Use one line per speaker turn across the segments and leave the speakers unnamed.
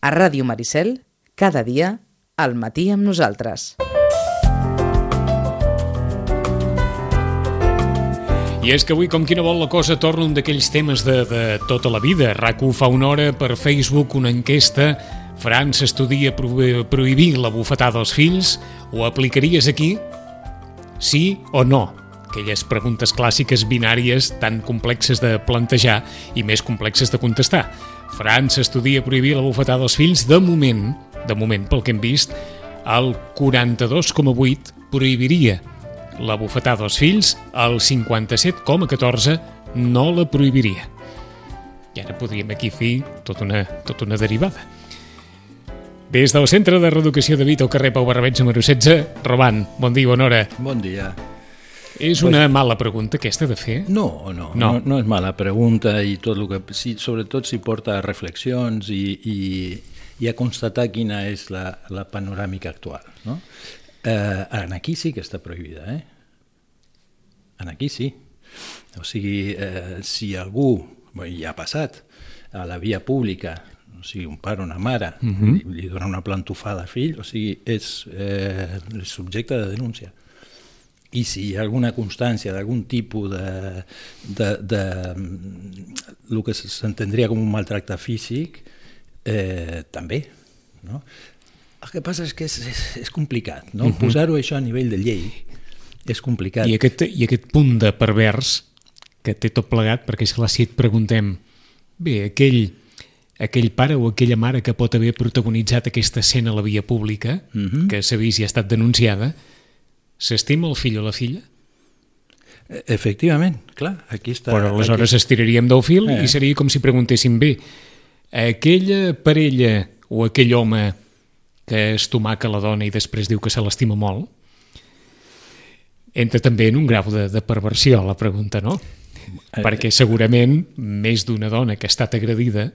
A Ràdio Maricel, cada dia, al matí amb nosaltres.
I és que avui, com qui no vol la cosa, torna un d'aquells temes de, de tota la vida. rac fa una hora per Facebook una enquesta França estudia prohibir la bufetada als fills, ho aplicaries aquí? Sí o no? Aquelles preguntes clàssiques binàries tan complexes de plantejar i més complexes de contestar. França estudia prohibir la bufetada als fills de moment, de moment pel que hem vist, el 42,8 prohibiria la bufetada als fills, el 57,14 no la prohibiria. I ara podríem aquí fer tota una, tota una derivada. Des del Centre de Reeducació de Vita al carrer Pau Barrabets número 16, Roman, bon dia, bona hora.
Bon dia.
És una pues, mala pregunta aquesta de fer?
No, no, no, no, no és mala pregunta i tot el que... Sí, sobretot si porta a reflexions i, i, i a constatar quina és la, la panoràmica actual. No? Eh, en aquí sí que està prohibida, eh? En aquí sí. O sigui, eh, si algú, bueno, ja ha passat, a la via pública o sigui, un pare o una mare uh -huh. li, li dona una plantofada al fill, o sigui, és eh, subjecte de denúncia. I si hi ha alguna constància d'algun tipus de, de, de, el que s'entendria com un maltracte físic, eh, també. No? El que passa és que és, és, és complicat, no? Uh -huh. posar-ho això a nivell de llei és complicat.
I aquest, I aquest punt de pervers que té tot plegat, perquè clar, si et preguntem, bé, aquell aquell pare o aquella mare que pot haver protagonitzat aquesta escena a la via pública, uh. -huh. que s'ha vist i ha estat denunciada, s'estima el fill o la filla?
Efectivament, clar, aquí està...
Però aleshores aquí... estiraríem del fil eh. i seria com si preguntéssim bé, aquella parella o aquell home que estomaca la dona i després diu que se l'estima molt, entra també en un grau de, de perversió la pregunta, no? Eh, Perquè segurament més d'una dona que ha estat agredida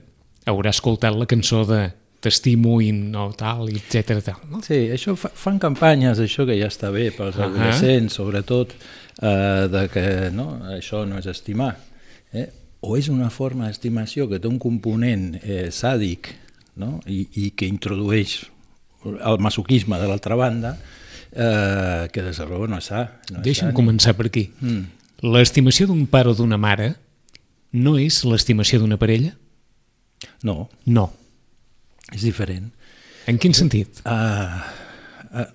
haurà escoltat la cançó de t'estimo i no tal, etc. No?
Sí, això fa, fan campanyes, això que ja està bé pels uh -huh. adolescents, sobretot, eh, de que no, això no és estimar. Eh? O és una forma d'estimació que té un component eh, sàdic no? I, i que introdueix el masoquisme de l'altra banda, eh, que des de raó no és sa.
No Deixa'm sa, començar ni... per aquí. Mm. L'estimació d'un pare o d'una mare no és l'estimació d'una parella?
No.
No.
És diferent.
En quin sentit?
Uh,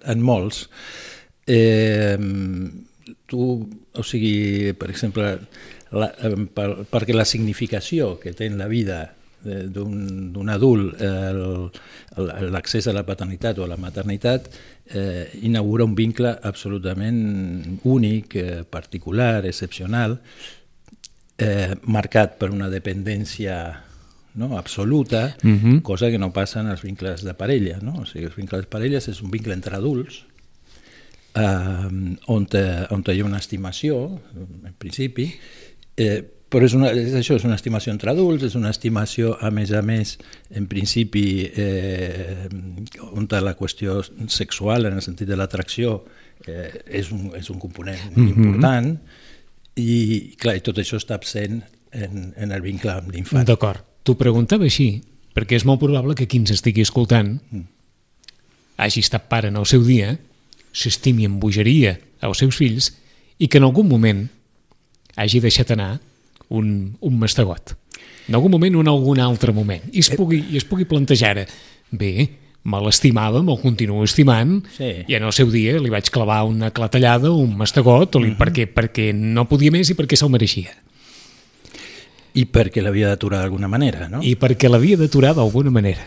en molts. Eh, tu, o sigui, per exemple, la, per, perquè la significació que té en la vida d'un adult l'accés a la paternitat o a la maternitat eh, inaugura un vincle absolutament únic, eh, particular, excepcional, eh, marcat per una dependència no? absoluta, uh mhm. -huh. cosa que no passa en els vincles de parella. No? O sigui, els vincles de parelles és un vincle entre adults, eh, on, te, on hi ha una estimació, en principi, eh, però és, una, és això, és una estimació entre adults, és una estimació, a més a més, en principi, eh, on la qüestió sexual, en el sentit de l'atracció, eh, és, un, és un component mm -hmm. important, i, clar, i tot això està absent en, en el vincle amb l'infant.
D'acord. T'ho preguntava així, perquè és molt probable que qui ens estigui escoltant mm. hagi estat pare en el seu dia, s'estimi amb bogeria als seus fills i que en algun moment hagi deixat anar un, un mastegot. En algun moment o en algun altre moment. I es eh. pugui, i es pugui plantejar ara, bé, me l'estimava, me'l continuo estimant, sí. i en el seu dia li vaig clavar una clatellada, un mastegot, o li, mm -hmm. perquè, perquè no podia més i perquè se'l mereixia.
I perquè l'havia d'aturar d'alguna manera, no?
I perquè l'havia d'aturar d'alguna manera.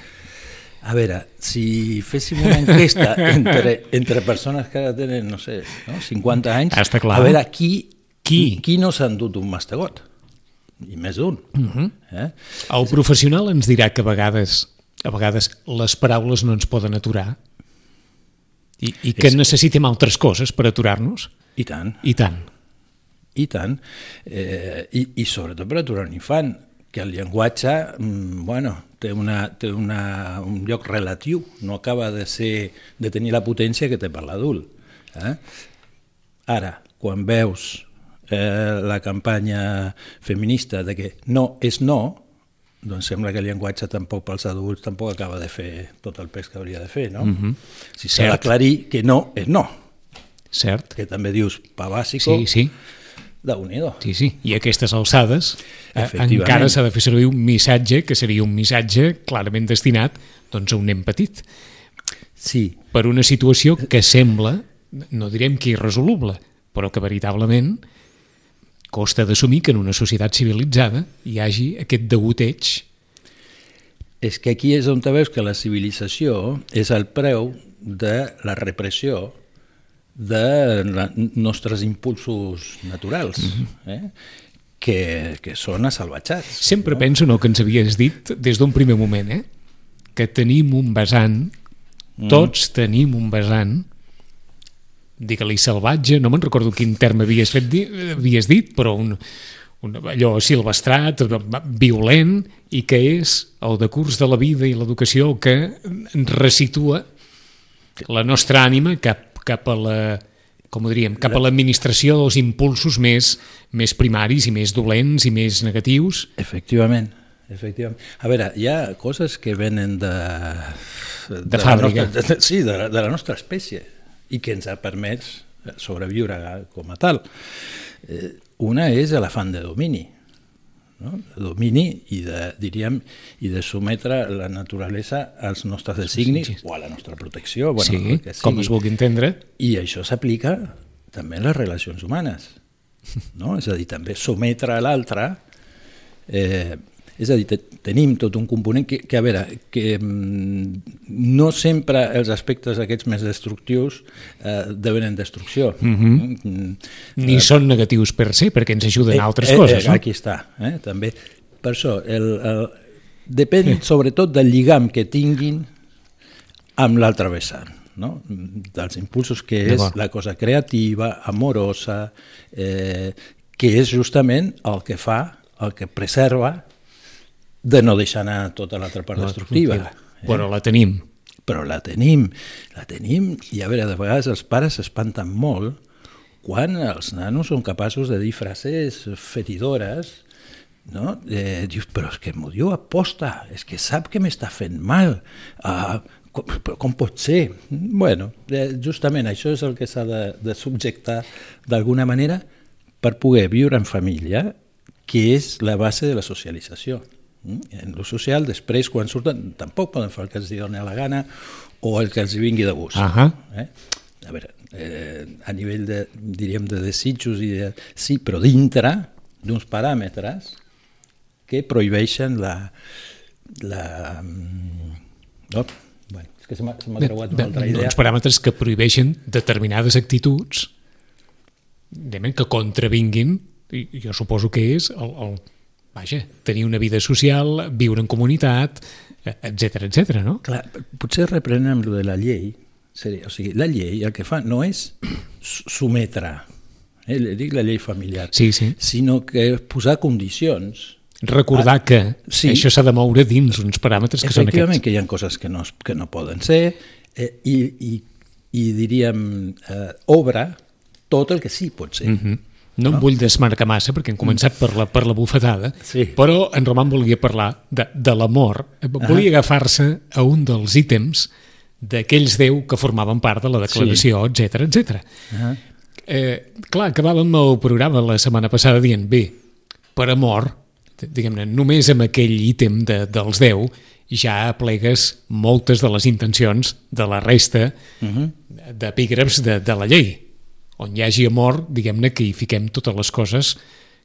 A veure, si féssim una enquesta entre, entre persones que ara tenen, no sé, no? 50 anys,
Està clar.
a veure qui, qui? qui no s'ha endut un mastegot? I més d'un. Uh
mhm. -huh. eh? El professional ens dirà que a vegades a vegades les paraules no ens poden aturar i, i que És... necessitem altres coses per aturar-nos.
I tant.
I tant.
I tant. Eh, i, I sobretot per aturar un infant, que el llenguatge, mm, bueno, té, una, té una, un lloc relatiu, no acaba de, ser, de tenir la potència que té per l'adult. Eh? Ara, quan veus eh, la campanya feminista de que no és no, doncs sembla que el llenguatge tampoc pels adults tampoc acaba de fer tot el pes que hauria de fer, no? Mm -hmm. Si s'ha d'aclarir que no és no,
Cert?
que també dius pa bàsico,
Sí, sí.
Déu nhi
Sí, sí. I aquestes alçades eh, encara s'ha de fer servir un missatge que seria un missatge clarament destinat doncs, a un nen petit.
Sí,
per una situació que sembla, no direm que irresoluble, però que veritablement costa d'assumir que en una societat civilitzada hi hagi aquest degoteig.
És que aquí és on veus que la civilització és el preu de la repressió de la, nostres impulsos naturals, eh? que, que són assalvatjats.
Sempre penso, no, que ens havies dit des d'un primer moment, eh? que tenim un vessant, tots tenim un vessant, digue-li salvatge, no me'n recordo quin terme havies, fet, havies dit, però un, un, allò silvestrat, violent, i que és el decurs de la vida i l'educació que ens resitua la nostra ànima cap, cap a la com ho diríem, cap a l'administració dels impulsos més, més primaris i més dolents i més negatius.
Efectivament, efectivament. A veure, hi ha coses que venen de...
De
la
fàbrica.
Nostra, de, sí, de la, de la nostra espècie i que ens ha permès sobreviure com a tal. Eh, una és l'afant de domini, no? de domini i de, diríem, i de sometre la naturalesa als nostres designis
sí, sí.
o a la nostra protecció. Bueno,
sí,
que
com
sigui.
es vulgui entendre.
I això s'aplica també en les relacions humanes. No? És a dir, també sometre a l'altre... Eh, és a dir, te, tenim tot un component que, que a veure, que mm, no sempre els aspectes aquests més destructius eh, deuen en destrucció. Mm -hmm.
Ni són negatius per se, perquè ens ajuden a altres coses, no?
Aquí està, eh? també. Per això, el, el, depèn sobretot del lligam que tinguin amb l'altre vessant no? dels impulsos que és la cosa creativa, amorosa, eh, que és justament el que fa, el que preserva de no deixar anar tota l'altra part destructiva. Eh?
Però la tenim.
Però la tenim, la tenim, i a veure, de vegades els pares s'espanten molt quan els nanos són capaços de dir frases fetidores, no? Eh, dius, però és que m'ho diu aposta, és que sap que m'està fent mal, uh, com, però com pot ser? Bueno, eh, justament això és el que s'ha de, de subjectar d'alguna manera per poder viure en família, que és la base de la socialització. Mm? En lo social, després, quan surten, tampoc poden fer el que els doni la gana o el que els vingui de gust.
Ahà.
Eh? A veure, eh, a nivell de, diríem, de desitjos i de... Sí, però dintre d'uns paràmetres que prohibeixen la... la no? bueno, és que se m'ha creuat una altra idea.
Uns paràmetres que prohibeixen determinades actituds que contravinguin, i jo suposo que és el, el, vaja, tenir una vida social, viure en comunitat, etc etc. no?
Clar, potser reprenem lo de la llei, seria, o sigui, la llei el que fa no és sometre, eh, li dic la llei familiar,
Sí, sí.
sinó que posar condicions
Recordar que
sí.
això s'ha de moure dins uns paràmetres que són
Efectivament,
aquests.
que hi ha coses que no, que no poden ser eh, i, i, i diríem, eh, obra tot el que sí pot ser. Mm
Mhm. No em vull desmarcar massa perquè hem començat per la, per la bufetada,
Sí.
però en Roman volia parlar de, de l'amor. Volia agafar-se a un dels ítems d'aquells deu que formaven part de la declaració, sí. etc etc. Eh, clar, acabàvem el programa la setmana passada dient, bé, per amor, diguem-ne, només amb aquell ítem de, dels 10 ja aplegues moltes de les intencions de la resta uh -huh. d'epígrafs de, de la llei. On hi hagi amor, diguem-ne que hi fiquem totes les coses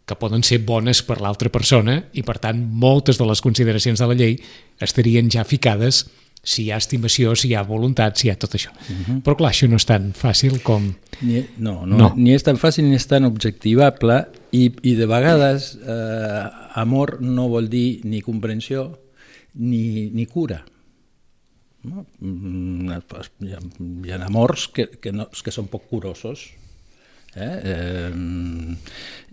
que poden ser bones per l'altra persona i, per tant, moltes de les consideracions de la llei estarien ja ficades si hi ha estimació, si hi ha voluntat, si hi ha tot això. Uh -huh. Però, clar, això no és tan fàcil com...
Ni, no, no,
No.
no, ni és tan fàcil ni és tan objectivable i, i de vegades eh, amor no vol dir ni comprensió ni, ni cura. No? Mm, Hi ha, hi ha amors que, que, no, que són poc curosos eh? Eh,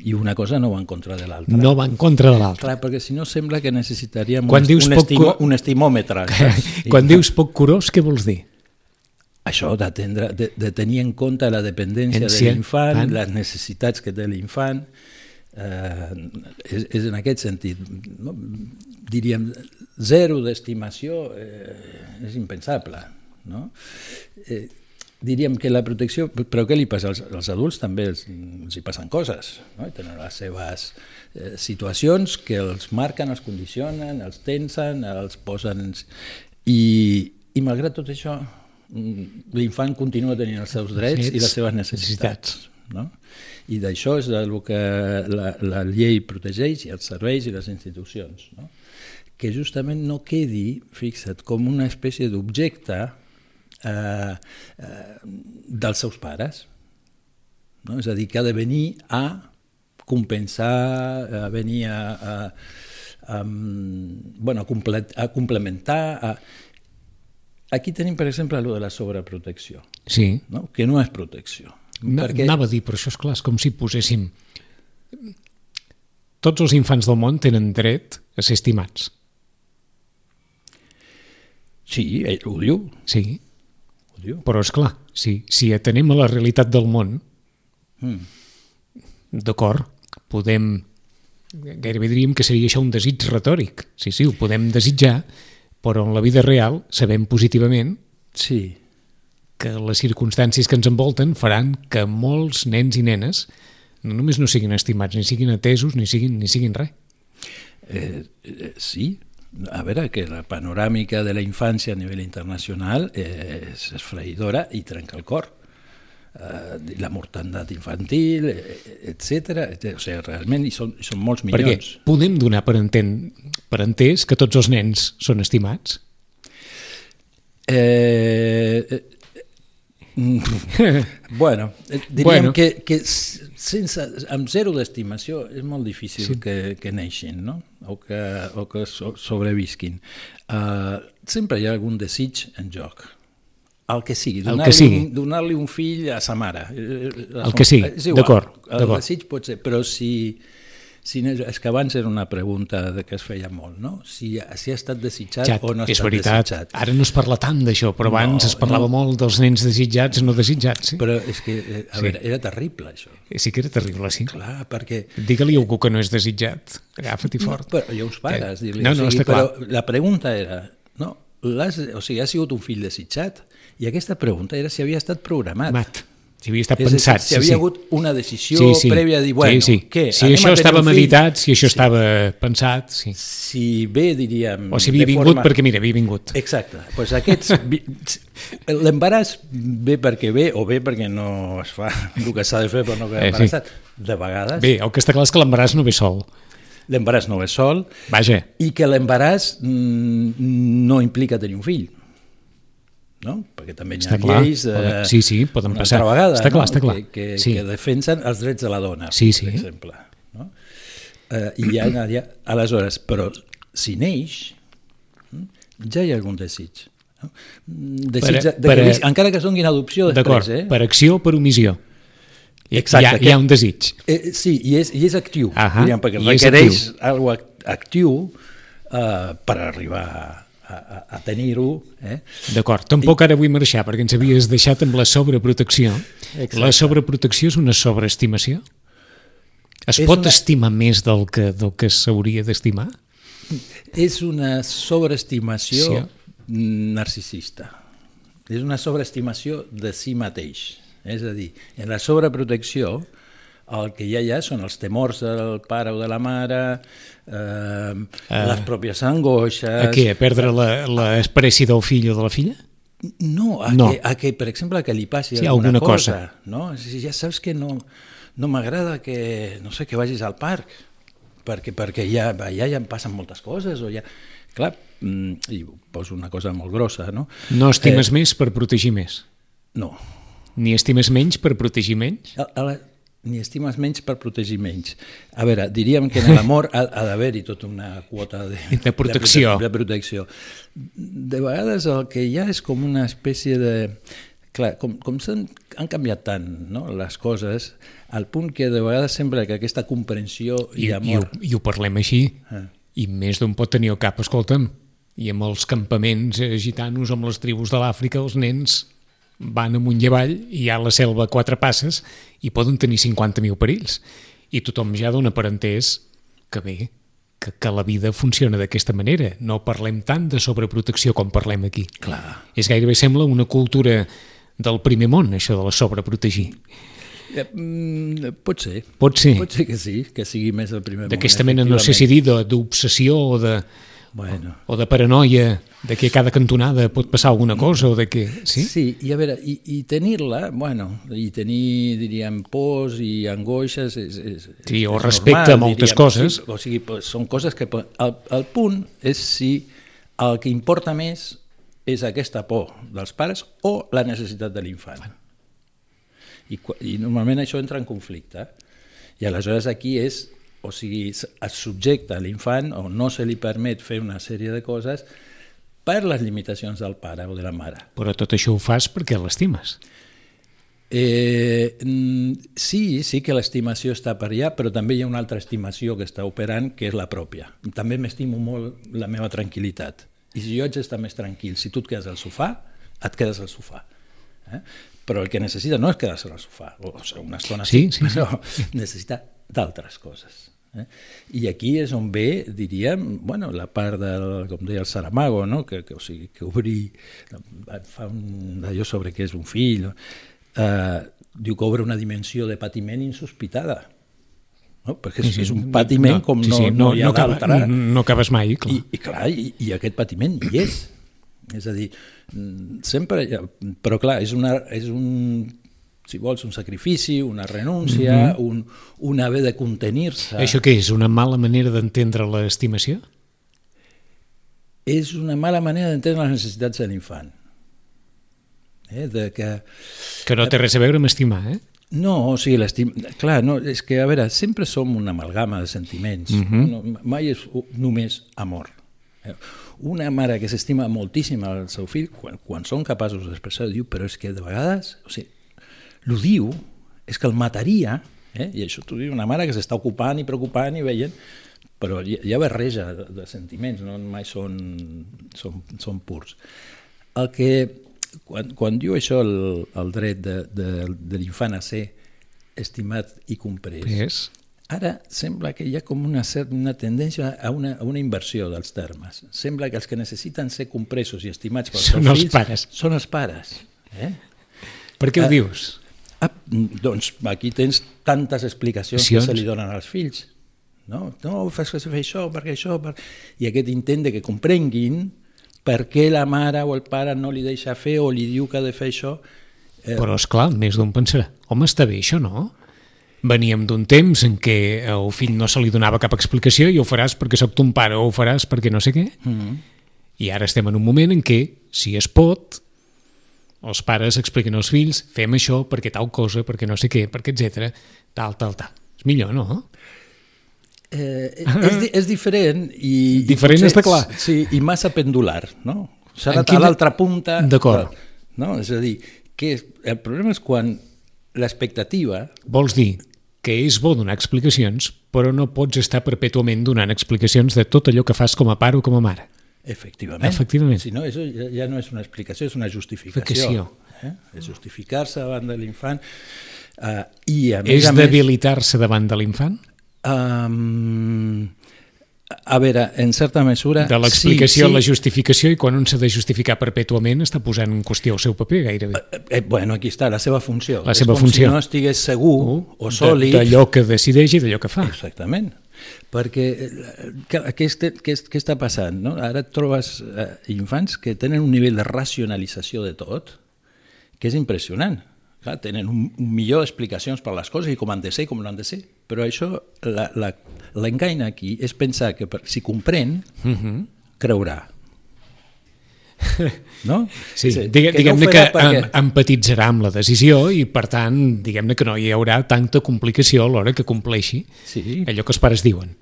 i una cosa no va en contra de l'altra.
No va en contra de l'altre.
Clar, perquè si no sembla que necessitaríem
Quan
un,
dius
un,
poc
estimo, un estimòmetre.
Quan dius poc curós, què vols dir?
Això d'atendre, de, de tenir en compte la dependència
deÈncia,
l'infant,
tant.
les necessitats que té l'infant, Eh, és, és en aquest sentit. No? Diríem, zero d'estimació eh, és impensable. No? Eh, diríem que la protecció... Però què li passa? Als, als adults també els, els hi passen coses. No? I tenen les seves eh, situacions que els marquen, els condicionen, els tensen, els posen... I, i malgrat tot això, mm, l'infant continua tenint els seus drets i les seves necessitats. No? I d'això és el que la, la llei protegeix i els serveis i les institucions. No? Que justament no quedi, fixa't, com una espècie d'objecte eh, eh, dels seus pares. No? És a dir, que ha de venir a compensar, a venir a, a, a, bueno, a, comple a complementar... A... Aquí tenim, per exemple, el de la sobreprotecció,
Sí.
no? que no és protecció.
Na, perquè... Anava a dir, però això és clar, és com si poséssim... Tots els infants del món tenen dret a ser estimats.
Sí, ell ho diu.
Sí,
Ho diu.
però és clar, si, si atenem a la realitat del món,
Mm.
d'acord, podem... Gairebé diríem que seria això un desig retòric. Sí, sí, ho podem desitjar, però en la vida real sabem positivament
Sí,
que les circumstàncies que ens envolten faran que molts nens i nenes no només no siguin estimats, ni siguin atesos, ni siguin, ni siguin res.
eh, eh, sí. A veure, que la panoràmica de la infància a nivell internacional eh, és esfraïdora i trenca el cor. Eh, la mortandat infantil, eh, etc. O sigui, realment hi són, hi són molts
Perquè
milions.
podem donar per, enten, per entès que tots els nens són estimats?
Eh, eh, bueno, eh, diríem
Bueno.
que, que sense, amb zero d'estimació és molt difícil sí. que, que neixin no? o que, o que so, sobrevisquin. Uh, sempre hi ha algun desig en joc. El que sigui,
El
donar-li donar un fill a sa mare. Eh, eh,
El que sigui, d'acord,
El desig pot ser, però si, si no, és que abans era una pregunta de que es feia molt, no? Si, si ha estat desitjat
Xat,
o no ha estat
veritat,
desitjat.
ara no es parla tant d'això, però abans
No,
es parlava
no.
molt dels nens desitjats no desitjats. Sí?
Però és que, eh, a
Sí.
veure, era terrible això.
sí que era terrible, sí.
Clar, perquè...
Digue-li a algú que no és desitjat, agafa-t'hi fort.
No, però uns pares,
Eh,
dir-li.
no,
o
no,
sigui,
està clar.
Però la pregunta era, no, o sigui, ha sigut un fill desitjat? I aquesta pregunta era si havia estat programat.
Mat, si havia estat
És a dir,
pensat.
si
sí,
havia
sí.
hagut una decisió prèvia de dir, bueno,
sí, sí.
què,
si això estava meditat, si això estava pensat, sí.
Si bé, diríem...
O si havia vingut
forma...
perquè, mira, havia vingut.
Exacte. Pues aquests, l'embaràs ve perquè ve o ve perquè no es fa el que s'ha de fer per no quedar
Eh, sí.
De vegades
Bé, el que està clar és que l'embaràs no ve sol.
l'embaràs no ve sol
Vaja,
i que l'embaràs mm, no implica tenir un fill. No? Perquè també hi ha
Està clar.
lleis...
Poden- sí, sí, poden
una
passar.
altra Vegada,
Està clar,
no?
està clar.
Que, que,
Sí.
que defensen els drets de la dona,
Sí, sí.
per exemple. No? Eh, I hi ha, hi ha, aleshores, però si neix, mm, ja hi ha algun desig. No? Desig
Per-
de, de
per-
que, encara que donin adopció després, eh?
per acció o per omissió.
Exacte,
hi, ha,
que-
hi ha un desig.
Eh, sí, i és, i és actiu,
Ahà,
diríem, perquè
i
requereix algo ac- actiu eh, per arribar a, a, a tenir-ho. Eh?
D'acord, tampoc ara vull marxar perquè ens havies deixat amb la sobreprotecció.
Exacte.
La sobreprotecció és una sobreestimació? Es
És
pot
una-
estimar més del que, del que s'hauria d'estimar?
És una sobreestimació
Sí.
narcisista. És una sobreestimació de si mateix. És a dir, en la sobreprotecció el que ja hi ha són els temors del pare o de la mare, eh, les pròpies angoixes...
A què? A perdre la- l'espècie del fill o de la filla?
No, a,
No.
Que, a que, per exemple, que li passi
Sí,
alguna,
alguna
cosa.
cosa.
No? Si ja saps que no, no m'agrada que, no sé, que vagis al parc, perquè, perquè ja, ja, ja em passen moltes coses, o ja... Clar, mm, i poso una cosa molt grossa, no?
No estimes eh... més per protegir més.
No.
Ni estimes menys per protegir menys?
A, a la, ni estimes menys per protegir menys. A veure, diríem que en l'amor ha, ha d'haver-hi tota una quota de,
De protecció.
De, de protecció. De vegades el que hi ha és com una espècie de... Clar, com, com s'han han canviat tant no, les coses, al punt que de vegades sembla que aquesta comprensió i,
I, i, ho,
amor...
I ho parlem així.
Ah.
I més d'un pot tenir al cap, escolta'm, i amb els campaments eh, gitanos, amb les tribus de l'Àfrica, els nens van amunt i avall i hi ha la selva a quatre passes i poden tenir 50.000 perills. i tothom ja dona per entès que bé, que, que la vida funciona d'aquesta manera. No parlem tant de sobreprotecció com parlem aquí.
Clar.
És gairebé sembla una cultura del primer món, això de la sobreprotegir.
Eh, mm, pot ser.
Pot ser.
Pot ser que sí, que sigui més el primer
D'aquesta
moment,
mena, no sé si dir, d'obsessió o de,
Bueno.
o de paranoia, de que a cada cantonada pot passar alguna cosa o de que... Sí?
Sí, i a veure, i, i tenir-la, bueno, i tenir, diríem, pors i angoixes... És, és,
Sí, o
és
respecte a moltes
diríem,
coses.
Sí, o sigui, pues, són coses que... El, el punt és si el que importa més és aquesta por dels pares o la necessitat de l'infant. I, I normalment això entra en conflicte. I aleshores aquí és, o sigui, es subjecta l'infant o no se li permet fer una sèrie de coses per les limitacions del pare o de la mare.
Però tot això ho fas perquè l'estimes.
Eh, mm, sí, sí que l'estimació està per allà, però també hi ha una altra estimació que està operant, que és la pròpia. També m'estimo molt la meva tranquil·litat. I si jo haig d'estar més tranquil, si tu et quedes al sofà, et quedes al sofà. Eh? Però el que necessita no és quedar-se al sofà, o sigui, una estona
Sí, sí, sí.
però necessita d'altres coses. Eh? I aquí és on ve, diríem, bueno, la part del, com deia el Saramago, no? que, que, o sigui, que obri, fa un d'allò sobre què és un fill, no? eh, diu que obre una dimensió de patiment insospitada, no? perquè és, és un patiment com
sí,
no,
sí,
no, hi ha
no,
d'altre.
no acabes mai, clar.
I, i clar, i, i aquest patiment hi és. És a dir, mm, sempre... Però clar, és, una, és un, si vols, un sacrifici, una renúncia, un, un haver de contenir-se.
Això què és? Una mala manera d'entendre l'estimació?
És una mala manera d'entendre les necessitats de l'infant. Eh? De que...
Que no té res a veure amb estimar, eh?
No, o sigui, l'estim... Clar, no, és que, a veure, sempre som una amalgama de sentiments. Uh -huh. no, mai és només amor. Eh, Una mare que s'estima moltíssim al seu fill, quan, quan són capaços d'expressar, diu, però és que de vegades, o sigui, lo diu, és que el mataria, eh? i això t'ho diu una mare que s'està ocupant i preocupant i veient, però hi, hi ha barreja de, de sentiments, no mai són, són, són purs. El que, quan, quan diu això el, el dret de, de, de l'infant a ser estimat i comprès,
És.
ara sembla que hi ha com una, una tendència a una, a una inversió dels termes. Sembla que els que necessiten ser compresos i estimats pels
Són
seus
els
fills
pares.
són els pares. Eh?
Per què ho
Eh,
dius?
Ah, doncs aquí tens tantes explicacions
Explicacions.
que se li donen als fills. No, no fas que fer això, perquè això... Per... I aquest intent de que comprenguin per què la mare o el pare no li deixa fer o li diu que ha de fer això. Eh,
Però, és clar, més d'un pensarà, home, està bé això, no? Veníem d'un temps en què al fill no se li donava cap explicació i ho faràs perquè sóc ton pare o ho faràs perquè no sé què.
mm -hmm.
I ara estem en un moment en què, si es pot, els pares expliquen als fills fem això perquè tal cosa, perquè no sé què, perquè etc. tal, tal, tal. És millor, no?
Eh, és, di- és diferent i... i
Diferent
potser-
està clar.
Sí, i massa pendular, no? S'ha anat a
quina-
l'altra punta...
D'acord.
No? És a dir, que el problema és quan l'expectativa
Vols dir que és bo donar explicacions, però no pots estar perpètuament donant explicacions de tot allò que fas com a pare o com a mare.
Efectivament.
Efectivament.
Si no, això ja, ja no és una explicació, és una justificació. Eh? És justificar-se davant de l'infant. Uh, I a més
És debilitar-se davant de l'infant?
Um, a veure, en certa mesura...
De l'explicació
sí,
a la
sí.
justificació i quan un s'ha de justificar perpètuament està posant en qüestió el seu paper gairebé.
Eh, bueno, aquí està, la seva funció.
La
És
seva
com
funció.
si no estigués segur o
De-
sòlid...
D'allò que decideix i d'allò que fa.
Exactament. Perquè eh, què, què, què, què està passant? No? Ara et trobes eh, infants que tenen un nivell de racionalització de tot que és impressionant. Clar, tenen un, un millor d'explicacions per les coses i com han de ser i com no han de ser. Però això, la- la- l'engany aquí és pensar que per, si comprèn,
Uh -huh.
creurà. No?
Sí,
no
diguem-ne que
farà perquè-
em, empatitzarà amb la decisió i, per tant, diguem-ne que no hi haurà tanta complicació a l'hora que compleixi
Sí.
allò que els pares diuen.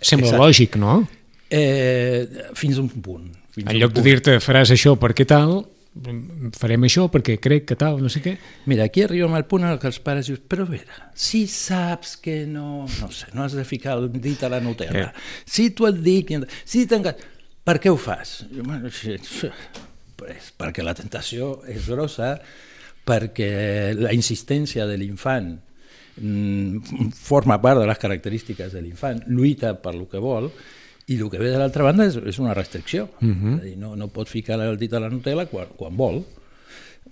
Sembla
Exacte.
lògic, no?
Eh, fins a un punt. Fins
En lloc de
punt.
dir-te faràs això perquè tal, farem això perquè crec que tal, no sé què.
Mira, aquí arribem al punt en que els pares diuen però a veure, si saps que no, no sé, no has de ficar el dit a la Nutella,
Eh.
si tu et dic, si t'enca... per què ho fas? Jo, Bueno, sí, sí, pues, perquè la tentació és grossa, perquè la insistència de l'infant mm, forma part de les característiques de l'infant, lluita per lo que vol, i el que ve de l'altra banda és, és una restricció. Uh -huh. és a dir, no, no pot ficar el dit a la Nutella quan, quan vol.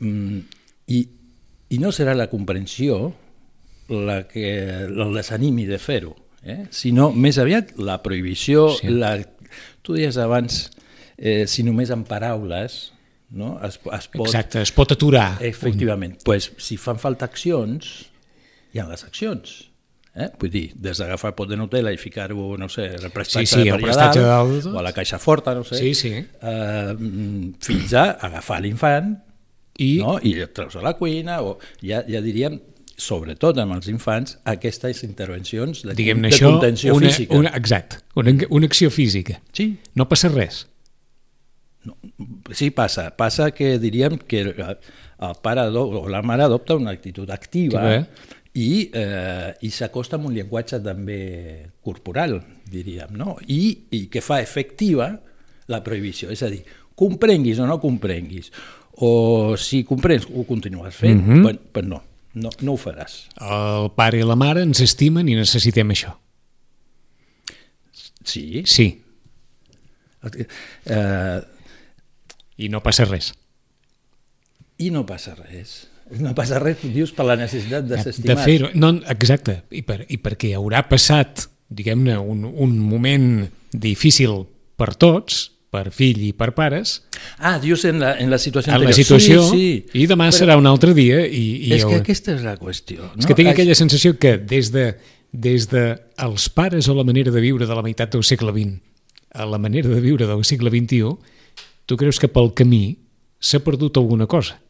Mm, i, I no serà la comprensió la que el desanimi de fer-ho, eh? sinó més aviat la prohibició, sí. la, tu deies abans, eh, si només en paraules, no? es, es pot...
Exacte, es pot aturar.
Efectivament. pues, si fan falta accions, hi ha les accions. Eh? Vull dir, des d'agafar el pot de Nutella i ficar-ho, no sé, el prestatge,
sí, sí,
de
el prestatge de dalt,
o a la caixa forta, no sé,
sí, sí.
Eh, fins a agafar l'infant
I,
no? i treus a la cuina, o ja, ja diríem, sobretot amb els infants, aquestes intervencions de, de
això,
contenció
una,
física.
Una, exacte, una, una acció física.
Sí,
No passa res.
no, sí passa. Passa que diríem que el, pare o la mare adopta una actitud activa
Que bé.
i, eh, i s'acosta amb un llenguatge també corporal, diríem, no? I, i que fa efectiva la prohibició. És a dir, comprenguis o no comprenguis, o si comprens ho continues fent, mm. -hmm. pues, pues no, no, no ho faràs.
El pare i la mare ens estimen i necessitem això.
Sí,
Sí,
eh,
i no passa res.
i no passa res. No passa res, dius, per la necessitat de ser
de fer-ho. No, exacte, I, per, i perquè haurà passat, diguem-ne, un, un moment difícil per tots, per fill i per pares,
Ah, dius en la, en la situació
en la situació,
sí, sí.
i demà serà un altre dia. I, i
És que
haurà-
aquesta és la qüestió. No?
És que tinc aquella sensació que des de, des de els pares o la manera de viure de la meitat del segle XX a la manera de viure del segle XXI, tu creus que pel camí s'ha perdut alguna cosa?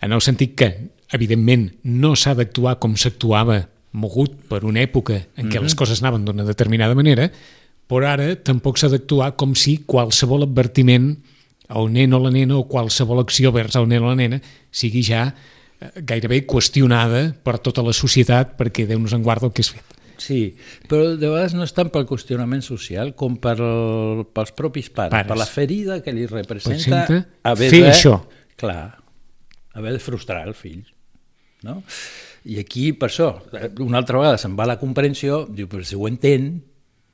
En el sentit que, evidentment, no s'ha d'actuar com s'actuava mogut per una època en què les coses anaven d'una determinada manera, però ara tampoc s'ha d'actuar com si qualsevol advertiment al nen o la nena o qualsevol acció vers el nen o la nena sigui ja eh, gairebé qüestionada per tota la societat perquè Déu nos en guarda el que és fet.
Sí, però de vegades no és tant pel qüestionament social com per el, pels propis pares,
Pares.
per la ferida que li representa
Representa
haver
fer
de,
això.
Clar, haver de frustrar el fill. No? I aquí, per això, una altra vegada se'n va la comprensió, diu, però si ho entén,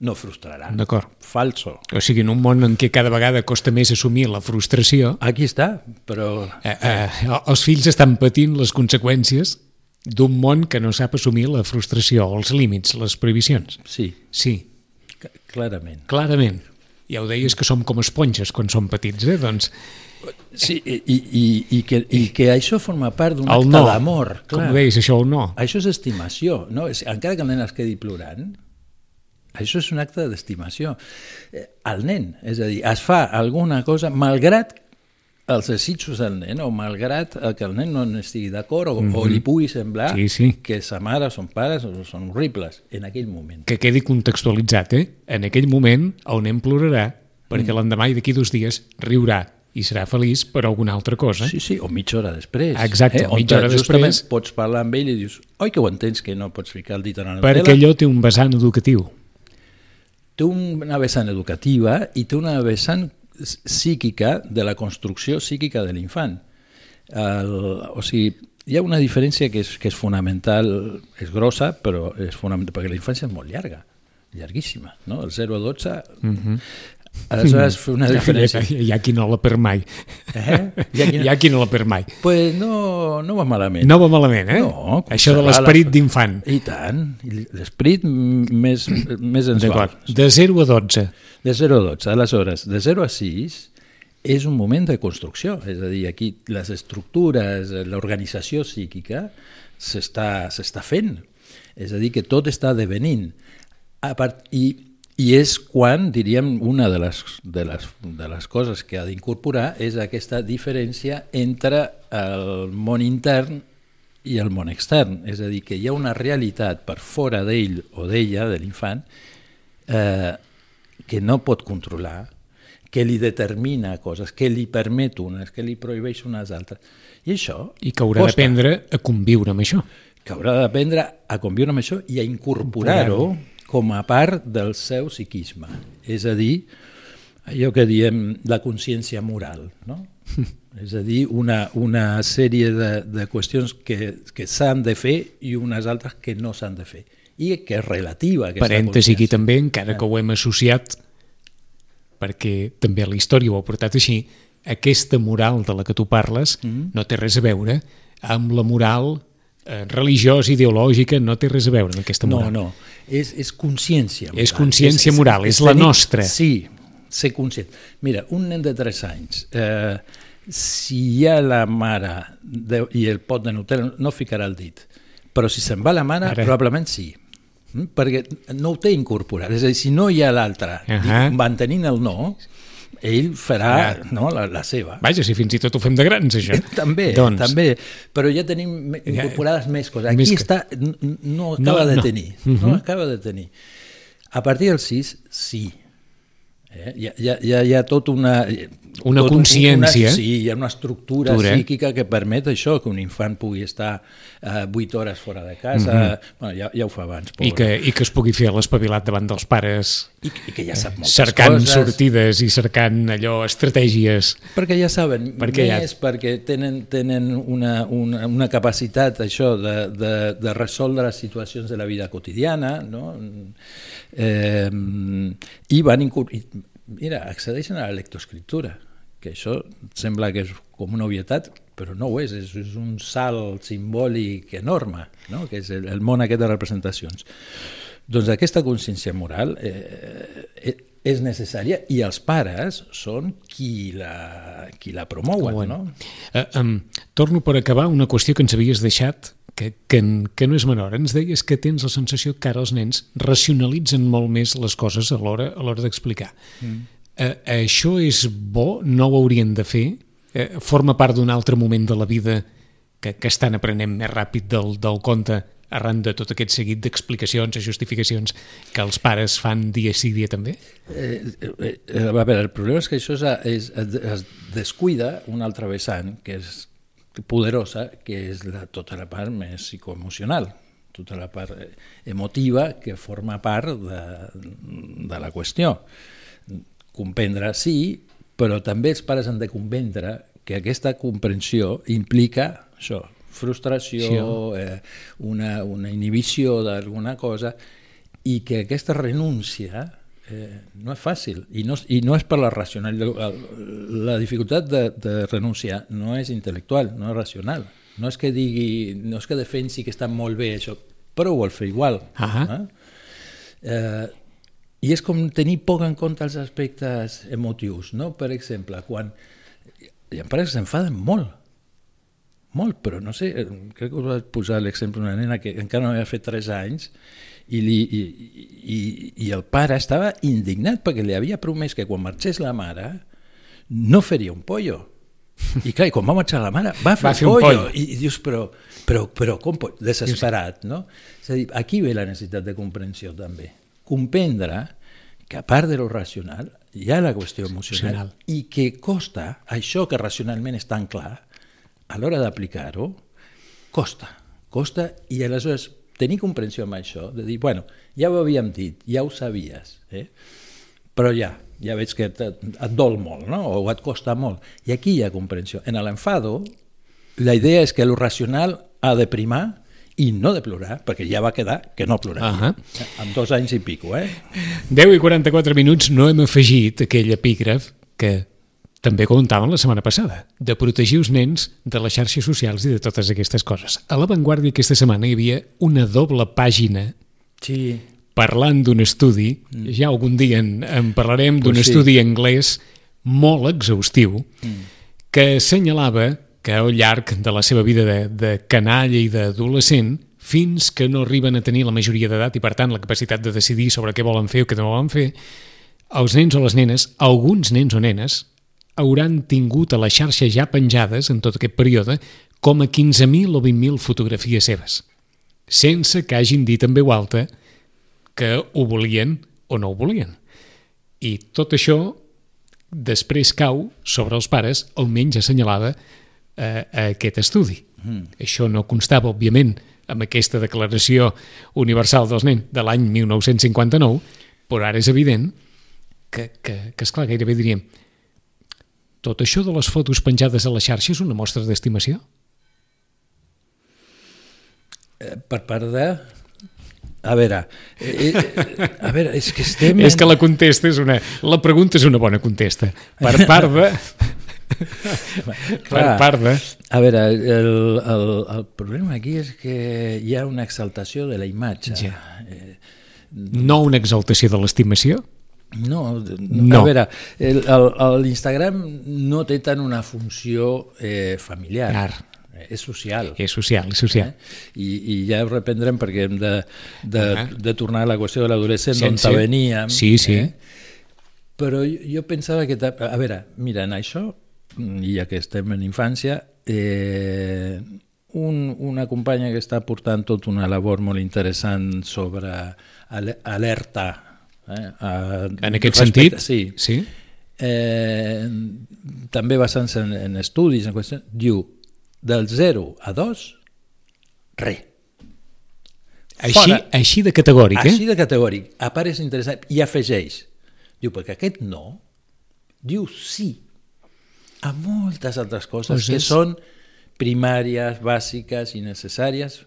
no frustrarà.
D'acord.
Falso.
O sigui, en un món en què cada vegada costa més assumir la frustració,
Aquí està, però
eh, eh, els fills estan patint les conseqüències d'un món que no sap assumir la frustració, els límits, les prohibicions.
sí,
Sí,
c- clarament.
clarament. Ja ho deies que som com esponges quan som petits, eh? Doncs
Sí, i, i, i, que, i que això forma part d'un acte
no,
d'amor.
com ho deies, això el no.
Això és estimació, no? Encara que el nen es quedi plorant, això és un acte d'estimació. Eh, El nen, és a dir, es fa alguna cosa malgrat els desitjos del nen o malgrat el que el nen no estigui d'acord o, mm -hmm. o li pugui semblar
Mhm. Sí, sí.
que sa mare, son pares o són horribles en aquell moment.
Que quedi contextualitzat, eh? En aquell moment el nen plorarà perquè
Mm.
l'endemà i d'aquí dos dies riurà i serà feliç per alguna altra cosa.
Sí, sí, o mitja hora després.
Exacte,
on
mitja hora després.
pots parlar amb ell i dius oi que ho entens que no pots ficar el dit en la
perquè
Nutella?
allò té un vessant educatiu.
Té una vessant educativa i té una vessant psíquica de la construcció psíquica de l'infant. O sigui, hi ha una diferència que és, que és fonamental, és grossa, però és fonamental, perquè la infància és molt llarga, llarguíssima, no? El 0 a 12... Mm -hmm. Aleshores, fer una diferència.
Hi ha, hi ha qui no la perd mai.
Eh? Hi ha qui no-
Hi ha qui no la perd mai.
Pues no, no va malament.
No va malament, eh?
No,
Això de l'esperit
les-
d'infant.
I tant, l'esperit més, més ens.
D'acord. De 0 a 12.
De 0 a 12. Aleshores, de 0 a 6 és un moment de construcció, és a dir, aquí les estructures, l'organització psíquica s'està fent, és a dir, que tot està devenint. A part, i, I és quan, diríem, una de les, de les, de les coses que ha d'incorporar és aquesta diferència entre el món intern i el món extern, és a dir, que hi ha una realitat per fora d'ell o d'ella, de l'infant, eh, que no pot controlar, que li determina coses, que li permet unes, que li prohibeix unes altres. I això
I que haurà d'aprendre a conviure amb això.
que haurà d'aprendre a conviure amb això i a incorporar-ho com a part del seu psiquisme. És a dir, allò que diem la consciència moral, no? És a dir, una, una sèrie de, de qüestions que, que s'han de fer i unes altres que no s'han de fer. I que és relativa.
Parèntesi aquí també, encara que ho hem associat, perquè també la història ho ha portat així, aquesta moral de la que tu parles
Mm-hmm.
no té res a veure amb la moral eh, religiosa, ideològica, no té res a veure amb aquesta
No,
moral.
no, és, és consciència moral.
És consciència moral, és la
tenir-
nostra.
Sí, ser conscient. Mira, un nen de 3 anys, eh, si hi ha la mare de, i el pot de Nutella, no ficarà el dit. Però si se'n va la mare,
Ara.
probablement sí. Mm? Perquè no ho té incorporat. És a dir, si no hi ha l'altre,
Ahà.
mantenint el no, ell farà
Ja.
no, la, la seva.
Vaja, si fins i tot ho fem de grans, això.
També,
doncs,
també, però ja tenim me-
Ja.
incorporades més coses. Aquí
Més que-
està, no
No,
acaba de
no.
tenir,
Mhm.
no acaba de tenir. A partir del 6, sí. Eh? Hi, ha, hi ha- hi ha tot una...
Una
tot
consciència.
Una, sí, hi ha una estructura
Estructura.
psíquica que permet això, que un infant pugui estar eh, 8 hores fora de casa, bueno, ja, ja ho fa abans, pobre.
I que, I que es pugui fer l'espavilat davant dels pares
I, I que ja sap moltes
cercant
coses.
sortides i cercant allò, estratègies.
Perquè ja saben
Perquè ja-
més, perquè tenen, tenen una, una, una capacitat això de, de, de resoldre les situacions de la vida quotidiana, no? Eh, i van mira, accedeixen a la lectoescriptura, que això sembla que és com una obvietat, però no ho és, és, és un salt simbòlic enorme, no? que és el, el món aquest de representacions. Doncs aquesta consciència moral eh, eh, és necessària i els pares són qui la, qui la promouen.
Bueno.
No?
Uh, um, torno per acabar una qüestió que ens havies deixat que, que, que no és menor. Ens deies que tens la sensació que ara els nens racionalitzen molt més les coses a l'hora a l'hora d'explicar. Mm. Uh, això és bo? No ho haurien de fer? Uh, forma part d'un altre moment de la vida que, que estan aprenent més ràpid del, del conte arran de tot aquest seguit d'explicacions i justificacions que els pares fan dia sí dia també?
Eh, eh, eh, a veure, el problema és que això és, és, es descuida un altre vessant, que és poderosa, que és la, tota la part més psicoemocional, tota la part eh, emotiva que forma part de, de la qüestió. Comprendre sí, però també els pares han de comprendre que aquesta comprensió implica això, frustració, eh, una, una inhibició d'alguna cosa, i que aquesta renúncia eh, no és fàcil, i no, i no és per la racional. La dificultat de, de renunciar no és intel·lectual, no és racional. No és que digui, no és que defensi que està molt bé això, però ho vol fer igual.
Ahà.
Eh? Eh, I és com tenir poc en compte els aspectes emotius, no? Per exemple, quan... Hi ha pares que s'enfaden molt, molt, però no sé, crec que us vaig posar l'exemple d'una nena que encara no havia fet 3 anys i, li, i, i, i el pare estava indignat perquè li havia promès que quan marxés la mare no faria un pollo. I clar, i quan va marxar la mare, va fer,
Va fer un
pollo.
pollo.
I, I dius, però, però, però com pot? Desesperat, no? És a dir, aquí ve la necessitat de comprensió també. Comprendre que a part de lo racional hi ha la qüestió emocional,
Emocional.
i que costa, això que racionalment és tan clar, a l'hora d'aplicar-ho, costa, costa, i aleshores tenir comprensió amb això, de dir, bueno, ja ho havíem dit, ja ho sabies, eh? però ja, ja veig que et, et dol molt, no? o et costa molt. I aquí hi ha comprensió. En l'enfado, la idea és que lo racional ha de primar i no de plorar, perquè ja va quedar que no ploraria.
Ahà.
Amb dos anys i pico, eh?
10 i 44 minuts no hem afegit aquell epígraf que també comentàvem la setmana passada, de protegir els nens de les xarxes socials i de totes aquestes coses. A l'avantguàrdia aquesta setmana hi havia una doble pàgina
Sí.
parlant d'un estudi, ja algun dia en, en parlarem d'un
Mm. Pues sí.
estudi anglès molt exhaustiu, que assenyalava que al llarg de la seva vida de, de canalla i d'adolescent, fins que no arriben a tenir la majoria d'edat i, per tant, la capacitat de decidir sobre què volen fer o què no volen fer, els nens o les nenes, alguns nens o nenes, hauran tingut a la xarxa ja penjades en tot aquest període com a 15.000 o 20.000 fotografies seves, sense que hagin dit en veu alta que ho volien o no ho volien. I tot això després cau sobre els pares, almenys assenyalava eh, a aquest estudi. Mm. Això no constava, òbviament, amb aquesta declaració universal dels nens de l'any 1959, però ara és evident que, que, que esclar, gairebé diríem Tot això de les fotos penjades a la xarxa és una mostra d'estimació?
Eh, per part de... A veure, eh, eh, a veure, és que estem...
És que la contesta és una... La pregunta és una bona contesta. Per part de... per part de...
A veure, el, el, el problema aquí és que hi ha una exaltació de la imatge.
Ja. No una exaltació de l'estimació?
No,
No.
no, a veure, l'Instagram no té tant una funció eh, familiar,
Clar.
és social.
És social, és social.
Eh? I, I ja ho reprendrem perquè hem de, de,
Ah.
de tornar a la qüestió de l'adolescent d'on veníem.
Sí, sí.
Eh? Però jo, jo pensava que... A veure, mira, en això, i ja que estem en infància, eh, un, una companya que està portant tota una labor molt interessant sobre ale- alerta. Eh, a,
En aquest
respecte-
sentit?
Sí.
sí?
Eh, també basant-se en, en estudis, en qüestions, diu del 0 a 2, res.
Així,
Fora.
així de categòric, eh?
Així de categòric, a part és interessant, i afegeix, diu, perquè aquest no, diu sí a moltes altres coses
Coses.
que són primàries, bàsiques i necessàries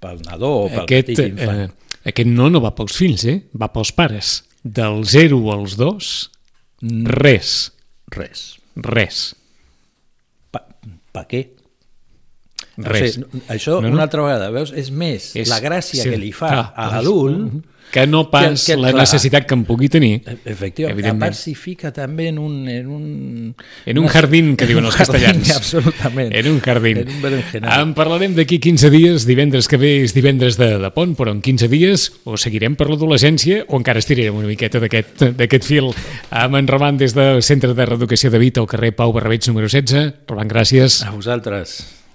pel nadó o pel
Aquest,
petit infant.
eh, aquest no no va pels fills, eh? Va pels pares. Del 0 als 2, res,
Res.
res,
Pa, pa què?
res.
O sigui, això,
No,
no,
no.
una altra vegada, veus? És més
És-
la gràcia
sí,
que li fa
clar,
a
clar.
l'adult
Que no pas
Que- que,
la
clar.
necessitat que en pugui tenir.
Efectivament, a part s'hi fica també en un... En un,
En un jardín, que
en
diuen els
jardín,
castellans.
Absolutament.
En un jardín.
En un berenjenal.
En parlarem d'aquí 15 dies, divendres que ve és divendres de, de pont, però en 15 dies o seguirem per l'adolescència o encara estirarem una miqueta d'aquest d'aquest fil. Amb en Roman des del Centre de Reeducació de Vita al carrer Pau Barrabets número 16. Roman, gràcies.
A vosaltres.